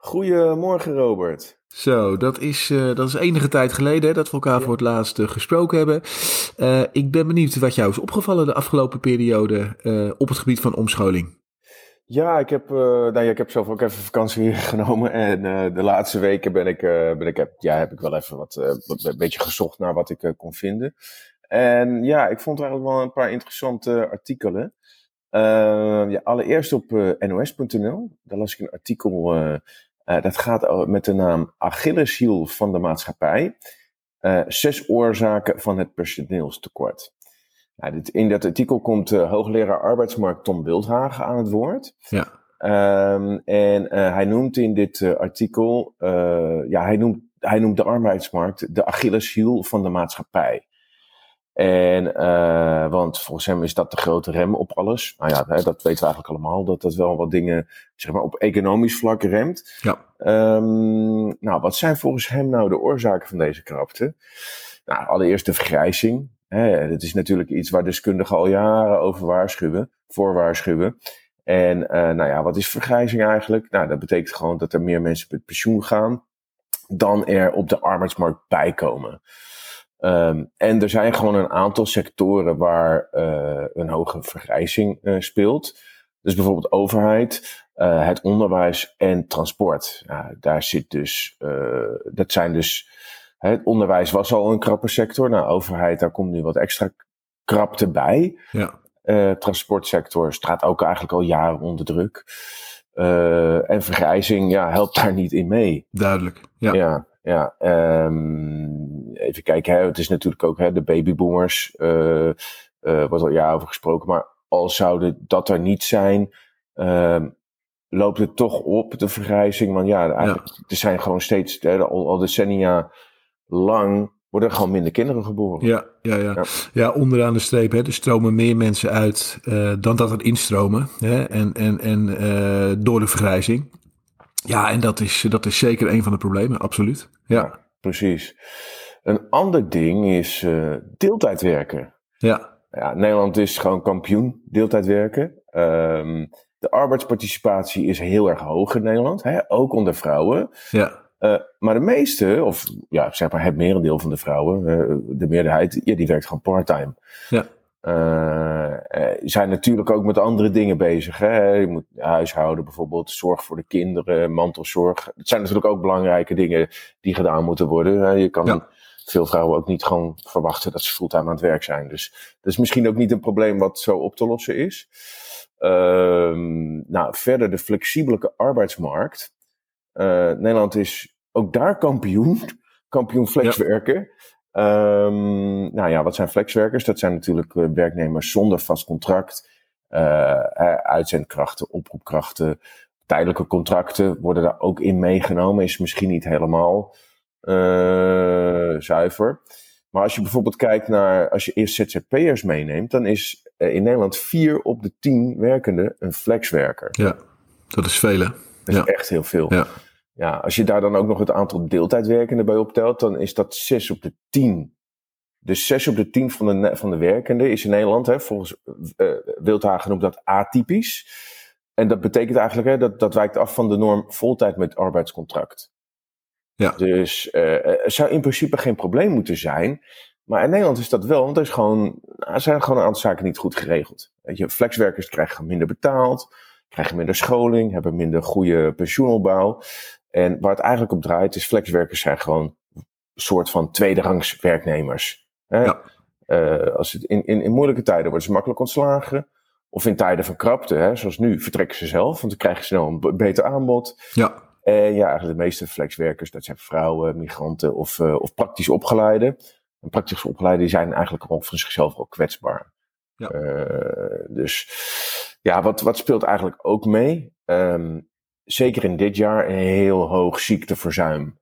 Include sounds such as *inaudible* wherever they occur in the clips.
Goedemorgen Robert. Zo, dat is, uh, dat is enige tijd geleden hè, dat we elkaar voor het laatst uh, gesproken hebben. Uh, ik ben benieuwd wat jou is opgevallen de afgelopen periode op het gebied van omscholing. Ja, ik heb, nou ja, ik heb zelf ook even vakantie *laughs* genomen. En de laatste weken ben ik, ben ik, heb, ja, heb ik wel even wat, een beetje gezocht naar wat ik kon vinden. En ja, ik vond eigenlijk wel een paar interessante artikelen. ja, allereerst op nos.nl. Daar las ik een artikel uh, dat gaat met de naam Achilleshiel van de maatschappij. Uh, zes oorzaken van het personeelstekort. Nou, dit, in dat artikel komt uh, hoogleraar arbeidsmarkt Tom Wildhagen aan het woord. Ja. Um, en hij noemt in dit artikel, ja, hij noemt, hij noemt de arbeidsmarkt de Achilleshiel van de maatschappij. En, uh, want volgens hem is dat de grote rem op alles. Nou ja, dat weten we eigenlijk allemaal, dat dat wel wat dingen, zeg maar, op economisch vlak remt. Ja. Um, nou, wat zijn volgens hem nou de oorzaken van deze krapte? Nou, allereerst de vergrijzing. Hè, dat is natuurlijk iets waar deskundigen al jaren over waarschuwen, voor waarschuwen. En, uh, nou ja, wat is vergrijzing eigenlijk? Nou, dat betekent gewoon dat er meer mensen met pensioen gaan dan er op de arbeidsmarkt bijkomen. Um, en er zijn gewoon een aantal sectoren waar uh, een hoge vergrijzing uh, speelt. Dus bijvoorbeeld overheid, uh, het onderwijs en transport. Ja, daar zit dus, dat zijn dus, het onderwijs was al een krappe sector. Nou, overheid, daar komt nu wat extra krapte bij. Ja. transportsector staat ook eigenlijk al jaren onder druk. en vergrijzing, ja, helpt daar niet in mee. Duidelijk, ja. ja. Ja, um, even kijken, hè, het is natuurlijk ook hè, de babyboomers, uh, uh, wordt al jaren over gesproken, maar al zouden dat er niet zijn, uh, loopt het toch op, de vergrijzing. Want ja, eigenlijk, er zijn gewoon steeds, hè, al, al decennia lang, worden er gewoon minder kinderen geboren. Ja, ja, ja. ja. ja onderaan de streep, hè, er stromen meer mensen uit uh, dan dat er instromen. Hè, en en, en uh, door de vergrijzing. Ja, en dat is, dat is zeker een van de problemen, absoluut. Ja, precies. Een ander ding is uh, deeltijd werken. Ja. ja. Nederland is gewoon kampioen deeltijd werken. Um, de arbeidsparticipatie is heel erg hoog in Nederland, hè? ook onder vrouwen. Ja. Uh, maar de meeste, of ja, zeg maar het merendeel van de vrouwen, uh, de meerderheid, ja, die werkt gewoon parttime. Ja. Uh, zijn natuurlijk ook met andere dingen bezig. Hè? Je moet huishouden bijvoorbeeld, zorg voor de kinderen, mantelzorg. Het zijn natuurlijk ook belangrijke dingen die gedaan moeten worden. Je kan veel vrouwen ook niet gewoon verwachten dat ze fulltime aan het werk zijn. Dus dat is misschien ook niet een probleem wat zo op te lossen is. Uh, nou, verder de flexibele arbeidsmarkt. Uh, Nederland is ook daar kampioen. *laughs* Kampioen flexwerken. Um, nou ja, wat zijn flexwerkers? Dat zijn natuurlijk uh, werknemers zonder vast contract. Uh, uitzendkrachten, oproepkrachten, tijdelijke contracten worden daar ook in meegenomen. Is misschien niet helemaal zuiver. Maar als je bijvoorbeeld kijkt naar, als je eerst ZZP'ers meeneemt, dan is in Nederland vier op de tien werkenden een flexwerker. Ja, dat is veel hè? Dat is ja. echt heel veel. Ja. Ja, als je daar dan ook nog het aantal deeltijdwerkenden bij optelt, dan is dat 6 op de 10. Dus 6 op de 10 van de, van de werkenden is in Nederland, hè, volgens uh, Wildhagen noemt dat atypisch. En dat betekent eigenlijk, hè, dat, dat wijkt af van de norm voltijd met arbeidscontract. Ja. Dus uh, er zou in principe geen probleem moeten zijn. Maar in Nederland is dat wel, want er, is gewoon, er zijn gewoon een aantal zaken niet goed geregeld. Weet je, flexwerkers krijgen minder betaald, krijgen minder scholing, hebben minder goede pensioenopbouw. En waar het eigenlijk op draait is flexwerkers zijn gewoon een soort van tweederangs werknemers. Hè? Ja. Uh, als het in, in, in moeilijke tijden worden ze makkelijk ontslagen. Of in tijden van krapte, hè, zoals nu, vertrekken ze zelf, want dan krijgen ze snel een beter aanbod. Ja. En ja, eigenlijk de meeste flexwerkers, dat zijn vrouwen, migranten of, uh, of praktisch opgeleiden. En praktisch opgeleiden zijn eigenlijk al van zichzelf al kwetsbaar. Ja. Uh, dus ja, wat, wat speelt eigenlijk ook mee? Um, zeker in dit jaar een heel hoog ziekteverzuim.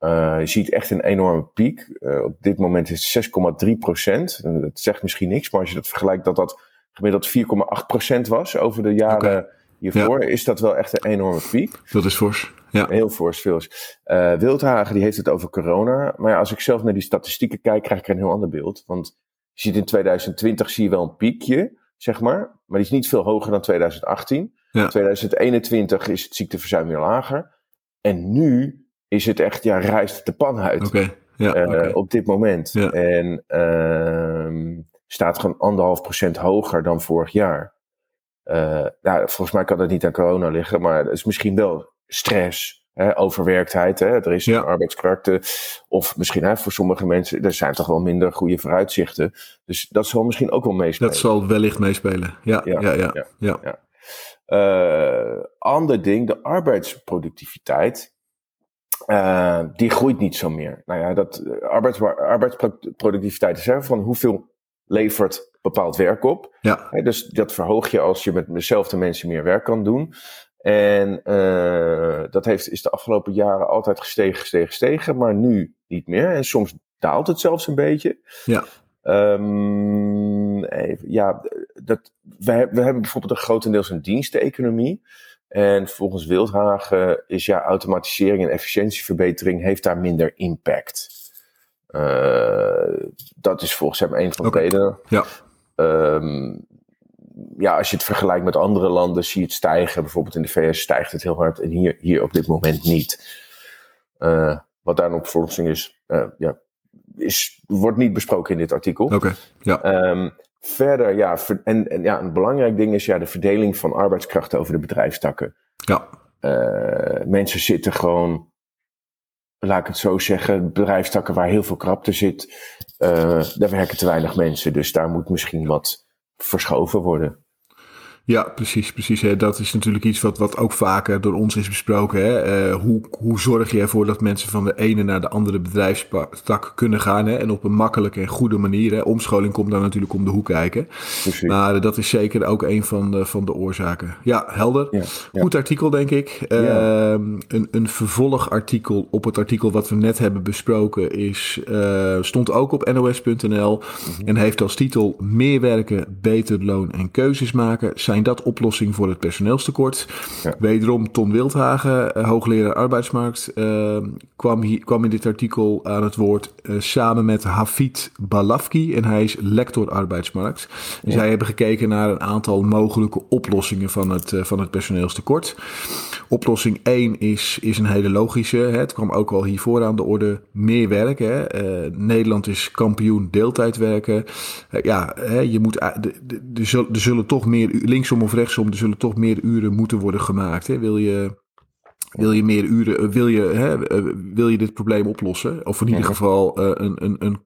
Uh, je ziet echt een enorme piek. Uh, op dit moment is het 6,3 procent. Dat zegt misschien niks, maar als je dat vergelijkt dat dat gemiddeld 4,8 procent was over de jaren. Hiervoor, ja. is dat wel echt een enorme piek. Dat is fors. Ja. Heel fors, veel. Uh, Wildhagen die heeft het over corona. Maar ja, als ik zelf naar die statistieken kijk, krijg ik een heel ander beeld. Want je ziet in 2020 zie je wel een piekje, zeg maar. Maar die is niet veel hoger dan 2018. Ja. 2021 is het ziekteverzuim weer lager. En nu is het echt, ja, rijst de pan uit. Okay. Ja, uh, okay. Op dit moment. Ja. En uh, staat gewoon anderhalf procent hoger dan vorig jaar. Uh, nou, volgens mij kan dat niet aan corona liggen, maar het is misschien wel stress. Hè, overwerktheid, hè. er is Ja. een arbeidskrachten. Of misschien hè, voor sommige mensen, er zijn toch wel minder goede vooruitzichten. Dus dat zal misschien ook wel meespelen. Dat zal wellicht meespelen. Ja, ja, Ja, ja. ja, ja. Uh, ander ding, de arbeidsproductiviteit. Uh, die groeit niet zo meer. Nou ja, dat, arbeids, arbeidsproductiviteit is hè, van hoeveel levert bepaald werk op. Ja. Dus dat verhoog je als je met dezelfde mensen meer werk kan doen. En uh, dat heeft, is de afgelopen jaren altijd gestegen, gestegen, gestegen, maar nu niet meer. En soms daalt het zelfs een beetje. Ja. Um, even, ja, dat, we, we hebben bijvoorbeeld een grotendeels een diensteconomie. En volgens Wildhagen is ja, automatisering en efficiëntieverbetering heeft daar minder impact. Uh, dat is volgens hem een van de redenen. Ja. Um, ja, als je het vergelijkt met andere landen, zie je het stijgen. Bijvoorbeeld in de VS stijgt het heel hard en hier, hier op dit moment niet. Uh, wat daar een oplossing is, uh, ja, is, wordt niet besproken in dit artikel. Oké, ja. Um, verder, ja, ver, en, en ja, een belangrijk ding is ja, de verdeling van arbeidskrachten over de bedrijfstakken. Ja. Uh, mensen zitten gewoon, laat ik het zo zeggen, bedrijfstakken waar heel veel krapte zit, uh, daar werken te weinig mensen. Dus daar moet misschien wat verschoven worden. Ja, precies, precies. Hè. Dat is natuurlijk iets wat, wat ook vaker door ons is besproken. Hè. Uh, hoe, hoe zorg je ervoor dat mensen van de ene naar de andere bedrijfstak kunnen gaan hè. en op een makkelijke en goede manier. Hè. Omscholing komt daar natuurlijk om de hoek kijken. Precies. Maar uh, dat is zeker ook een van de, van de oorzaken. Ja, helder. Ja, ja. Goed artikel, denk ik. Ja. Uh, een, een vervolgartikel op het artikel wat we net hebben besproken is, uh, stond ook op nos.nl mm -hmm. en heeft als titel Meer werken, beter loon en keuzes maken. Zijn dat oplossing voor het personeelstekort? Ja. Wederom Ton Wildhagen, uh, hoogleraar arbeidsmarkt, uh, kwam, hier, kwam in dit artikel aan het woord uh, samen met Hafid Balafki en hij is lector arbeidsmarkt. Dus Ja. zij hebben gekeken naar een aantal mogelijke oplossingen van het, uh, van het personeelstekort. Oplossing 1 is, is een hele logische. Hè? Het kwam ook al hiervoor aan de orde. Meer werken. Hè? Uh, Nederland is kampioen deeltijd werken. Uh, ja, hè, je moet, er zullen toch meer, linksom of rechtsom, er zullen toch meer uren moeten worden gemaakt. Hè? Wil je... Wil je meer uren, wil je, hè, wil je dit probleem oplossen? Of in ieder geval uh, een, een, een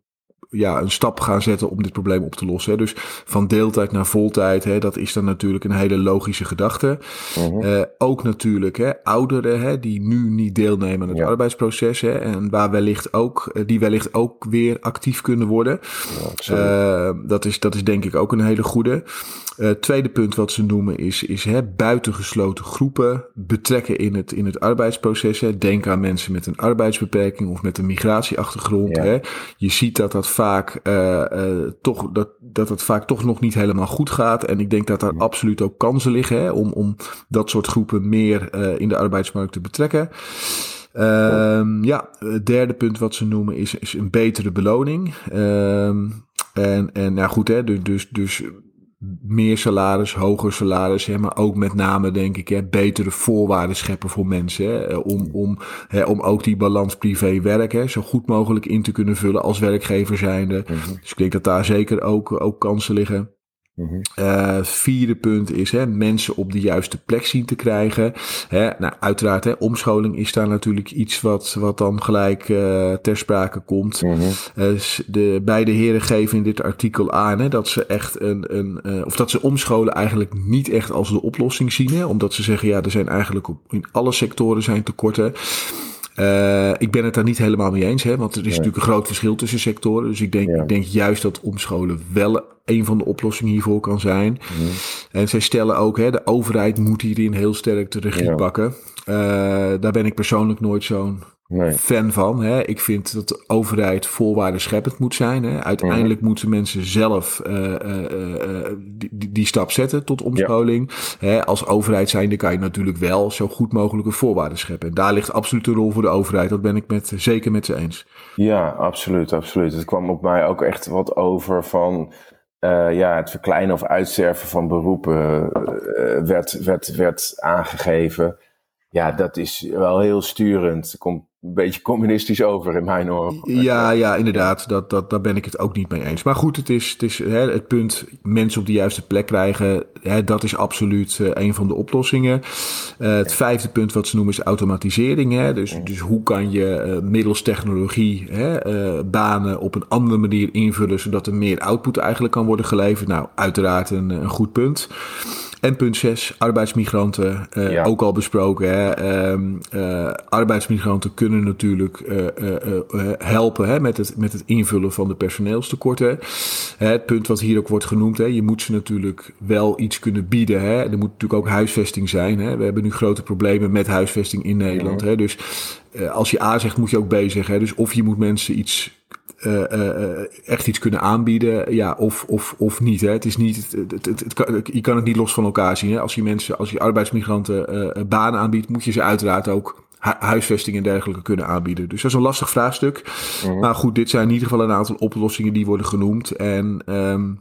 ja, een stap gaan zetten om dit probleem op te lossen. Hè. Dus van deeltijd naar voltijd, hè, dat is dan natuurlijk een hele logische gedachte. Mhm. Uh -huh. uh, ook natuurlijk hè, ouderen hè, die nu niet deelnemen aan het Ja. arbeidsproces. Hè, en waar wellicht ook, eh, die wellicht ook weer actief kunnen worden. Ja. Uh, dat, is, dat is denk ik ook een hele goede. Tweede punt wat ze noemen is, is hè, buitengesloten groepen betrekken in het, in het arbeidsproces. Hè. Denk aan mensen met een arbeidsbeperking of met een migratieachtergrond. Ja. Hè. Je ziet dat dat vaak uh, uh, toch dat, dat het vaak toch nog niet helemaal goed gaat. En ik denk dat daar Ja. absoluut ook kansen liggen hè, om, om dat soort groepen meer uh, in de arbeidsmarkt te betrekken. Um, ja, het derde punt wat ze noemen is, is een betere beloning. Um, en, en nou goed, hè, dus, dus, dus meer salaris, hoger salaris, hè, maar ook met name denk ik hè, betere voorwaarden scheppen voor mensen. Hè, om, om, hè, om ook die balans privé-werk hè, zo goed mogelijk in te kunnen vullen als werkgever zijnde. Mhm. Dus ik denk dat daar zeker ook, ook kansen liggen. Mhm. Uh, vierde punt is hè, mensen op de juiste plek zien te krijgen. Hè, nou, uiteraard, hè, omscholing is daar natuurlijk iets wat, wat dan gelijk uh, ter sprake komt. Mhm. Uh, de beide heren geven in dit artikel aan hè, dat ze echt een, een of dat ze omscholen eigenlijk niet echt als de oplossing zien. Hè, omdat ze zeggen, ja, er zijn eigenlijk op, in alle sectoren zijn tekorten. Uh, ik ben het daar niet helemaal mee eens, hè, want er is Nee. natuurlijk een groot verschil tussen sectoren. Dus ik denk, Ja. ik denk juist dat omscholen wel een van de oplossingen hiervoor kan zijn. Mhm. En zij stellen ook, hè, de overheid moet hierin heel sterk de regie Ja. pakken. Eh, daar ben ik persoonlijk nooit zo'n Nee. fan van. Hè. Ik vind dat de overheid voorwaarden scheppend moet zijn. Hè. Uiteindelijk moeten mensen zelf eh, eh, eh, die, die, stap zetten tot omscholing. Hè, als overheid zijnde kan je natuurlijk wel zo goed mogelijke voorwaarden scheppen. En daar ligt absoluut de rol voor de overheid. Dat ben ik met, zeker met ze eens. Ja, absoluut, absoluut. Het kwam op mij ook echt wat over van ja, het verkleinen of uitsterven van beroepen werd, werd, werd aangegeven. Ja, dat is wel heel sturend. Komt een beetje communistisch over in mijn oren. Ja, ja, inderdaad. Dat, dat, daar ben ik het ook niet mee eens. Maar goed, het is het, is, hè, het punt mensen op de juiste plek krijgen. Hè, dat is absoluut eh, een van de oplossingen. Eh, het vijfde punt wat ze noemen is automatisering. Hè. Dus, dus hoe kan je eh, middels technologie hè, banen op een andere manier invullen... zodat er meer output eigenlijk kan worden geleverd? Nou, uiteraard een, een goed punt. En punt 6, arbeidsmigranten, eh, Ja. ook al besproken. Hè? Ehm, eh, arbeidsmigranten kunnen natuurlijk eh, helpen hè? Met, het, met het invullen van de personeelstekorten. Hè, het punt wat hier ook wordt genoemd, hè? je moet ze natuurlijk wel iets kunnen bieden. Hè? Er moet natuurlijk ook huisvesting zijn. Hè? We hebben nu grote problemen met huisvesting in Nederland. Hè? Dus als je A zegt, moet je ook B zeggen. Hè? Dus of je moet mensen iets eh, echt iets kunnen aanbieden, ja, of, of, of niet. Hè. Het is niet, het, het, het, het kan, je kan het niet los van elkaar zien. Hè. Als je mensen, als je arbeidsmigranten eh, eh, banen aanbiedt, moet je ze uiteraard ook hu- huisvesting en dergelijke kunnen aanbieden. Dus dat is een lastig vraagstuk. Maar goed, dit zijn in ieder geval een aantal oplossingen die worden genoemd. En ehm,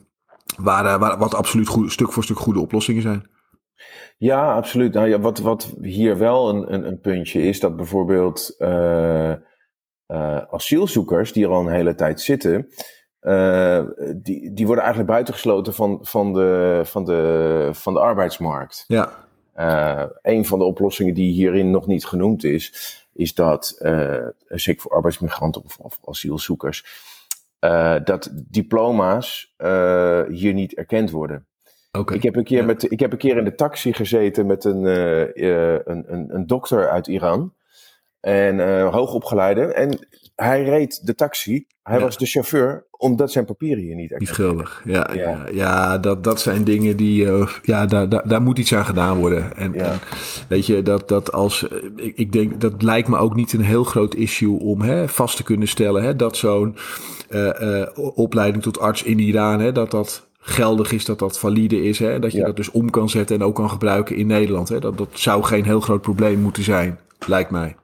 waar, waar, wat absoluut goed, stuk voor stuk goede oplossingen zijn. Ja, absoluut. Nou ja, wat, wat hier wel een, een, een puntje is, dat bijvoorbeeld eh, asielzoekers die er al een hele tijd zitten, eh, die, die worden eigenlijk buitengesloten van, van, de, van, de, van de arbeidsmarkt. Ja, Eh, een van de oplossingen die hierin nog niet genoemd is, is dat, zeker voor arbeidsmigranten of, of asielzoekers, dat diploma's hier niet erkend worden. Ik heb, een keer Ja. met, ik heb een keer in de taxi gezeten met een, een, een, een dokter uit Iran. En eh hoogopgeleide. En hij reed de taxi. Hij Ja. was de chauffeur, omdat zijn papieren hier niet Niet erkend schuldig. Ja, ja. Ja. ja, dat, dat zijn dingen die. eh, ja, daar, daar, daar moet iets aan gedaan worden. En, Ja. en weet je, dat, dat als. eh, Ik, ik denk dat lijkt me ook niet een heel groot issue om hè, vast te kunnen stellen hè, dat zo'n opleiding tot arts in Iran, hè, dat dat geldig is, dat dat valide is. Hè, dat je Ja. dat dus om kan zetten en ook kan gebruiken in Nederland. Hè. Dat, dat zou geen heel groot probleem moeten zijn, lijkt mij.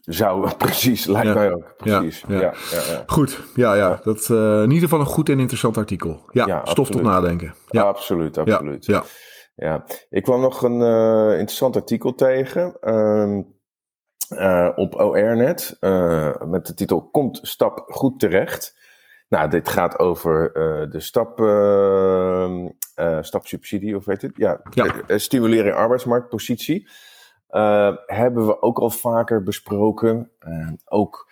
Zou, *laughs* precies, lijkt Ja. mij ook. Precies. Ja, Goed, ja, ja. Dat, eh, in ieder geval een goed en interessant artikel. Ja, stof tot nadenken. Ja, Absoluut, absoluut. ja. Ja, ik kwam nog een eh, interessant artikel tegen ehm, eh, op ORNet met de titel Komt stap goed terecht? Nou, dit gaat over eh, de stap, ehm, eh, stapsubsidie, of weet het? Ja, Ja. eh, stimulering arbeidsmarktpositie. Hebben we ook al vaker besproken. Ook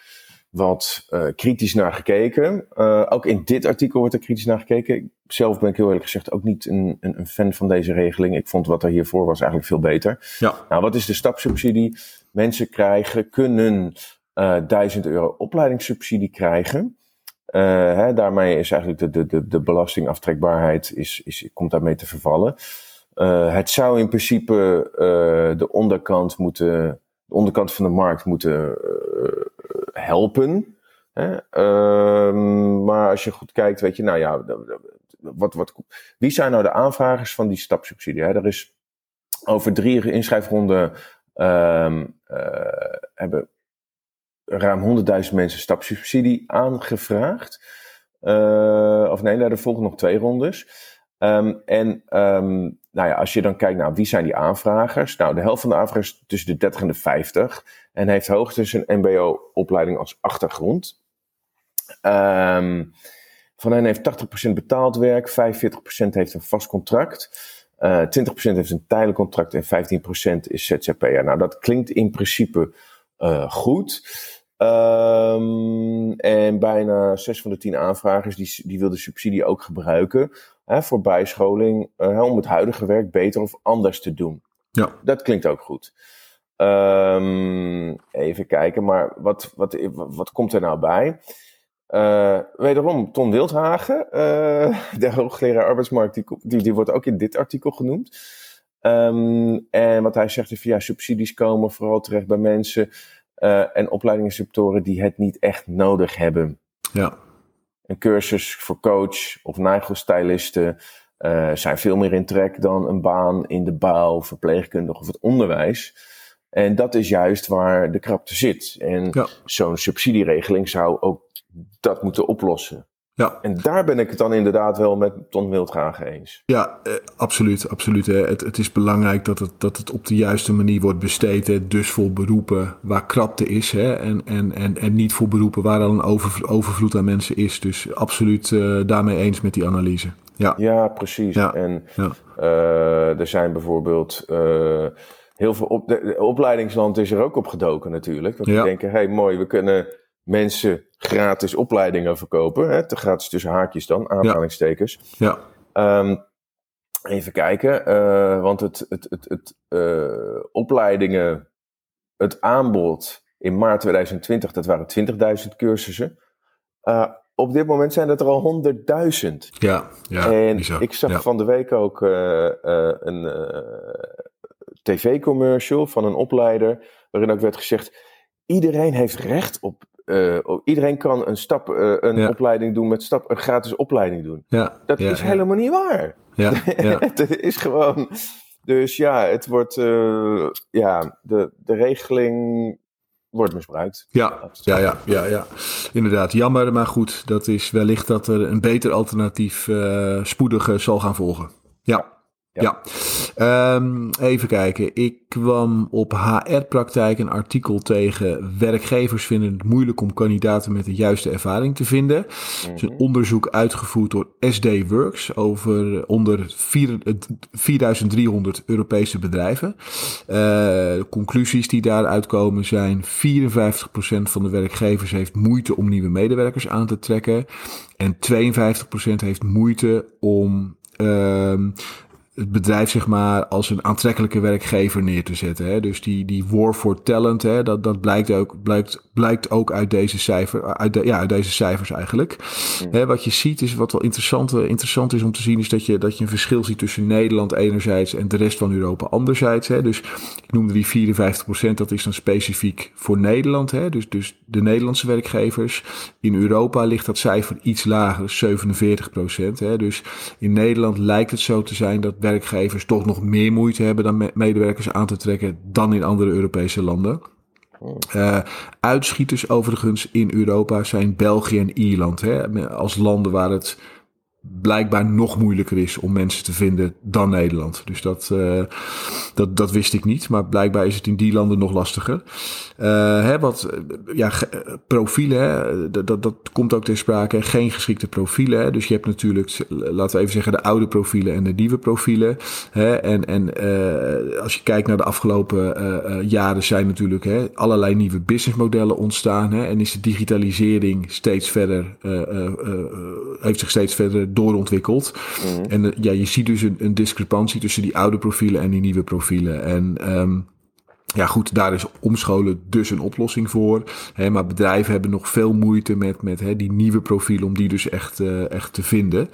wat kritisch naar gekeken. Ook in dit artikel wordt er kritisch naar gekeken. Zelf ben ik heel eerlijk gezegd ook niet een, een, een fan van deze regeling. Ik vond wat er hiervoor was eigenlijk veel beter. Ja. Nou, wat is de stapsubsidie? Mensen krijgen, kunnen eh 1000 euro opleidingssubsidie krijgen. Eh, hè, daarmee is eigenlijk de, de, de, de belastingaftrekbaarheid is, is, komt daarmee te vervallen. Eh, het zou in principe eh, de onderkant moeten, de onderkant van de markt moeten helpen. Hè? Ehm, maar als je goed kijkt, weet je, nou ja, wat, wat, wie zijn nou de aanvragers van die stapsubsidie? Er is over drie inschrijfronden ehm, eh, hebben ruim 100.000 mensen stapsubsidie aangevraagd. Eh, of nee, nou, er volgen nog twee rondes. Ehm, en ehm, nou ja, als je dan kijkt naar wie zijn die aanvragers. Nou, de helft van de aanvragers tussen de 30 en de 50. En heeft hoogstens een mbo-opleiding als achtergrond. Ehm, van hen heeft 80% betaald werk, 45% heeft een vast contract. eh 20% heeft een tijdelijk contract en 15% is ZZP'er. Nou, dat klinkt in principe eh, goed. Ehm, en bijna 6 van de 10 aanvragers die, die wil de subsidie ook gebruiken hè, voor bijscholing eh, om het huidige werk beter of anders te doen. Ja. Dat klinkt ook goed. Ehm, even kijken, maar wat, wat, wat komt er nou bij? Uh, wederom, Ton Wildhagen, uh, *laughs* de hoogleraar arbeidsmarkt, die, die, die, wordt ook in dit artikel genoemd. Um, en wat hij zegt is, ja, subsidies komen vooral terecht bij mensen uh, en opleidingssectoren die het niet echt nodig hebben. Ja. Een cursus voor coach of nagelstylisten zijn veel meer in trek dan een baan in de bouw, verpleegkundig of het onderwijs. En dat is juist waar de krapte zit. En ja. zo'n subsidieregeling zou ook dat moeten oplossen. Ja. En daar ben ik het dan inderdaad wel met Ton Wildgraag eens. Ja, eh, absoluut. absoluut hè. Het, het is belangrijk dat het, dat het op de juiste manier wordt besteed. Hè. Dus voor beroepen waar krapte is. Hè. En, en, en, en niet voor beroepen waar al een over, overvloed aan mensen is. Dus absoluut uh, daarmee eens met die analyse. Ja, ja precies. Ja. En Ja. uh, er zijn bijvoorbeeld... Uh, heel veel op, de, de opleidingsland is er ook op gedoken natuurlijk. Want Ja. die denken, hey, mooi, we kunnen mensen gratis opleidingen verkopen. Hè? Te gratis tussen haakjes dan, aanhalingstekens. ja, Ehm, even kijken, eh, want het, het, het, het eh, opleidingen, het aanbod in maart 2020, dat waren 20.000 cursussen. Eh, op dit moment zijn het er al 100.000. ja, ja. en bizar. ik zag ja. van de week ook een tv-commercial van een opleider, waarin ook werd gezegd: iedereen heeft recht op. eh, op- iedereen kan een, stap, eh, een Ja. opleiding doen met stap, een gratis opleiding doen. Ja, Dat ja, is helemaal niet waar. Ja, *laughs* ja. het is gewoon. Dus ja, het wordt. eh, ja, de, de regeling wordt misbruikt. Ja, ja, ja, ja, ja. Inderdaad, jammer, maar goed, dat is wellicht dat er een beter alternatief spoedig eh, zal gaan volgen. Ja. Ja. Ja, Ehm, even kijken. Ik kwam op HR-praktijk een artikel tegen. Werkgevers vinden het moeilijk om kandidaten met de juiste ervaring te vinden. Het is een onderzoek uitgevoerd door SD Works over onder vier- eh, 4300 Europese bedrijven. Eh, de conclusies die daaruit komen zijn: 54% van de werkgevers heeft moeite om nieuwe medewerkers aan te trekken. En 52% heeft moeite om. ehm, het bedrijf zeg maar als een aantrekkelijke werkgever neer te zetten. Hè? Dus die, die war for talent, hè? Dat, dat blijkt, ook, blijkt, blijkt ook uit deze, cijfer, uit, de, ja, uit deze cijfers eigenlijk. Hè, wat je ziet is, wat wel interessant, eh, interessant is om te zien, is dat je, dat je een verschil ziet tussen Nederland enerzijds en de rest van Europa anderzijds. Hè? Dus ik noemde die 54%, dat is dan specifiek voor Nederland. Hè? Dus, dus de Nederlandse werkgevers. In Europa ligt dat cijfer iets lager, 47%. Hè? Dus in Nederland lijkt het zo te zijn dat werkgevers toch nog meer moeite hebben dan me- medewerkers aan te trekken dan in andere Europese landen. Eh, uitschieters overigens in Europa zijn België en Ierland. Hè? Als landen waar het blijkbaar nog moeilijker is om mensen te vinden dan Nederland. Dus dat, eh, dat, dat wist ik niet. Maar blijkbaar is het in die landen nog lastiger. Eh, hè, wat, eh, ja, profielen, dat, dat, dat komt ook ter sprake. Geen geschikte profielen. Dus je hebt natuurlijk, laten we even zeggen, de oude profielen en de nieuwe profielen. Hè. En, en als je kijkt naar de afgelopen jaren zijn natuurlijk hè, allerlei nieuwe businessmodellen ontstaan. Hè. En is de digitalisering steeds verder, heeft zich steeds verder doorontwikkeld. En eh, ja, je ziet dus een, een discrepantie tussen die oude profielen en die nieuwe profielen. En ehm, ja, goed, daar is omscholen dus een oplossing voor. Hè, maar bedrijven hebben nog veel moeite met, met hè, die nieuwe profielen om die dus echt, eh, echt te vinden.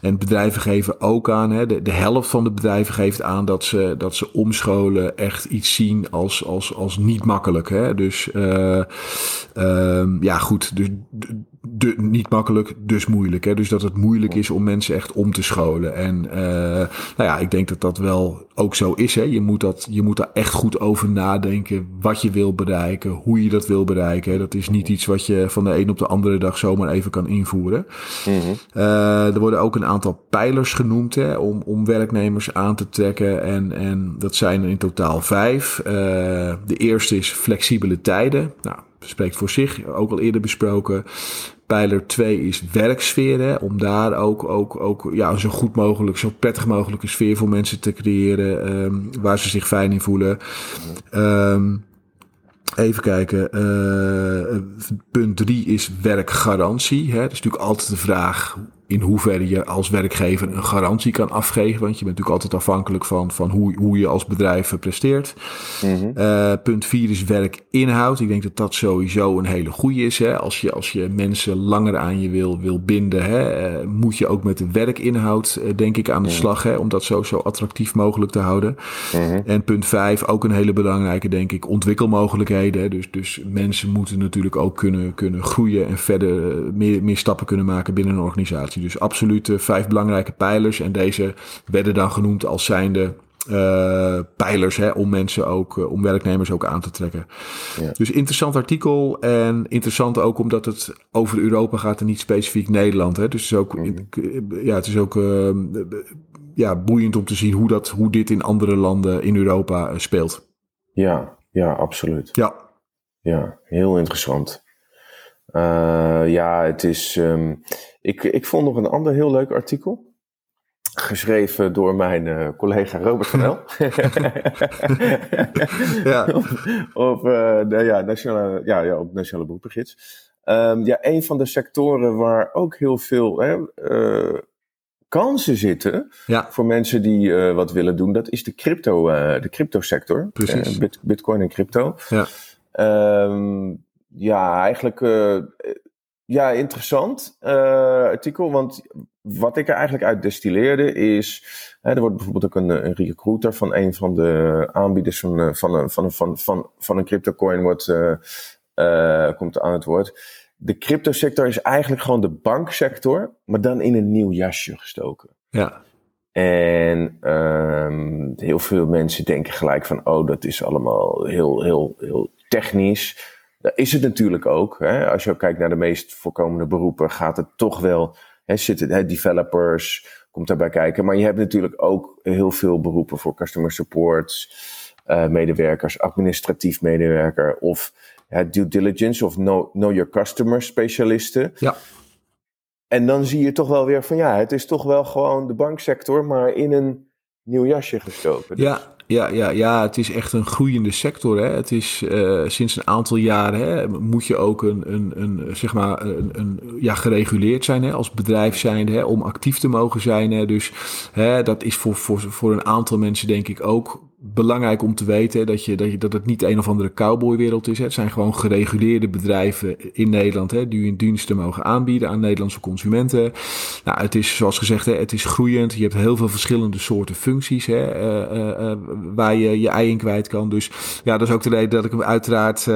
En bedrijven geven ook aan, hè, de, de helft van de bedrijven geeft aan dat ze, dat ze omscholen echt iets zien als, als, als niet makkelijk. Hè. Dus eh, ehm, ja, goed, dus de, niet makkelijk, dus moeilijk. Hè. Dus dat het moeilijk is om mensen echt om te scholen. En eh, nou ja, ik denk dat dat wel ook zo is. Hè. Je, moet dat, je moet daar echt goed over nadenken wat je wil bereiken, hoe je dat wil bereiken. Dat is niet iets wat je van de een op de andere dag zomaar even kan invoeren. Eh, er worden ook een aantal pijlers genoemd hè, om, om werknemers aan te trekken. En, en dat zijn er in totaal vijf. Eh, de eerste is flexibele tijden. Nou, spreekt voor zich, ook al eerder besproken. Pijler 2 is werksfeer. Hè, om daar ook, ook, ook ja, zo goed mogelijk, zo prettig mogelijke sfeer voor mensen te creëren. ehm, waar ze zich fijn in voelen. Ehm Even kijken. eh, punt drie is werkgarantie. Hè. Dat is natuurlijk altijd de vraag. In hoeverre je als werkgever een garantie kan afgeven. Want je bent natuurlijk altijd afhankelijk van, van hoe, hoe je als bedrijf presteert. Mm punt 4 is werkinhoud. Ik denk dat dat sowieso een hele goede is. Hè? Als, je, als je mensen langer aan je wil, wil binden, hè, moet je ook met de werkinhoud, denk ik, aan de mhm. slag. Hè, om dat zo, zo attractief mogelijk te houden. Mhm. En punt 5, ook een hele belangrijke, denk ik, ontwikkelmogelijkheden. Dus, dus mensen moeten natuurlijk ook kunnen, kunnen groeien en verder meer, meer stappen kunnen maken binnen een organisatie. Dus absoluut vijf belangrijke pijlers. En deze werden dan genoemd als zijnde uh, pijlers hè, om mensen ook, uh, om werknemers ook aan te trekken. Ja. Dus interessant artikel en interessant ook omdat het over Europa gaat en niet specifiek Nederland. Hè. Dus het is ook, mm. ja, het is ook uh, ja, boeiend om te zien hoe, dat, hoe dit in andere landen in Europa speelt. Ja, ja, absoluut. Ja. Ja, heel interessant. ja, het is. Um, ik, ik vond nog een ander heel leuk artikel geschreven door mijn uh, collega Robert van El. *laughs* ja. *laughs* op, uh, de, ja, nationale, ja, ja, op Nationale Beroepengids. Um, ja, een van de sectoren waar ook heel veel hè, uh, kansen zitten ja. voor mensen die wat willen doen, dat is de crypto, de crypto sector. Precies. Bit, Bitcoin en crypto. Ja, um, ja eigenlijk ja, interessant uh, artikel. Want wat ik er eigenlijk uit destilleerde is. Hè, er wordt bijvoorbeeld ook een, een recruiter van een van de aanbieders van, eh, van, van, van, van, van een cryptocoin wordt, uh, uh, komt aan het woord. De cryptosector is eigenlijk gewoon de banksector, maar dan in een nieuw jasje gestoken. Ja. En um, heel veel mensen denken gelijk van, oh, dat is allemaal heel, heel, heel technisch. Dat is het natuurlijk ook. Hè? Als je kijkt naar de meest voorkomende beroepen, gaat het toch wel. Hè, zitten hè, developers, komt daarbij kijken. Maar je hebt natuurlijk ook heel veel beroepen voor customer support, uh, medewerkers, administratief medewerker of ja, due diligence of know, know your customer specialisten. Ja. En dan zie je toch wel weer van ja, het is toch wel gewoon de banksector, maar in een nieuw jasje gestoken. Dus. Ja, ja, ja, ja, het is echt een groeiende sector. Hè. Het is uh, sinds een aantal jaren hè, moet je ook een, een, een, zeg maar een, een, ja, gereguleerd zijn hè, als bedrijf zijn hè, om actief te mogen zijn. Hè. Dus hè, dat is voor, voor, voor een aantal mensen denk ik ook belangrijk om te weten dat, je, dat, je, dat het niet een of andere cowboywereld is. Hè. Het zijn gewoon gereguleerde bedrijven in Nederland hè, die hun diensten mogen aanbieden aan Nederlandse consumenten. Nou, het is zoals gezegd, hè, het is groeiend. Je hebt heel veel verschillende soorten functies hè, uh, uh, waar je je ei in kwijt kan. Dus ja, dat is ook de reden dat ik hem uiteraard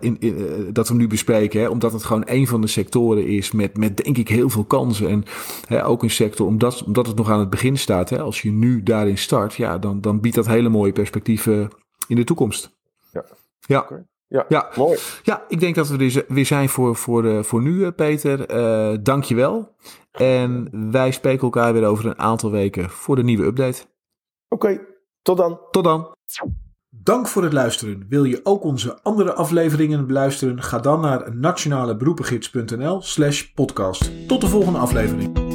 in, in, dat we nu bespreken. Hè, omdat het gewoon een van de sectoren is met, met denk ik heel veel kansen. En hè, ook een sector, omdat, omdat het nog aan het begin staat. Hè, als je nu daarin start, ja, dan biedt dat hele mooie perspectieven in de toekomst. Ja. Ja. Ja, ja, mooi. Ja, ik denk dat we er weer zijn voor, voor, uh, voor nu, eh, Peter. Uh, Dank je wel. En wij spreken elkaar weer over een aantal weken voor de nieuwe update. Oké, tot dan. Tot dan. Dank voor het luisteren. Wil je ook onze andere afleveringen beluisteren? Ga dan naar nationaleberoepengids.nl slash podcast. Tot de volgende aflevering.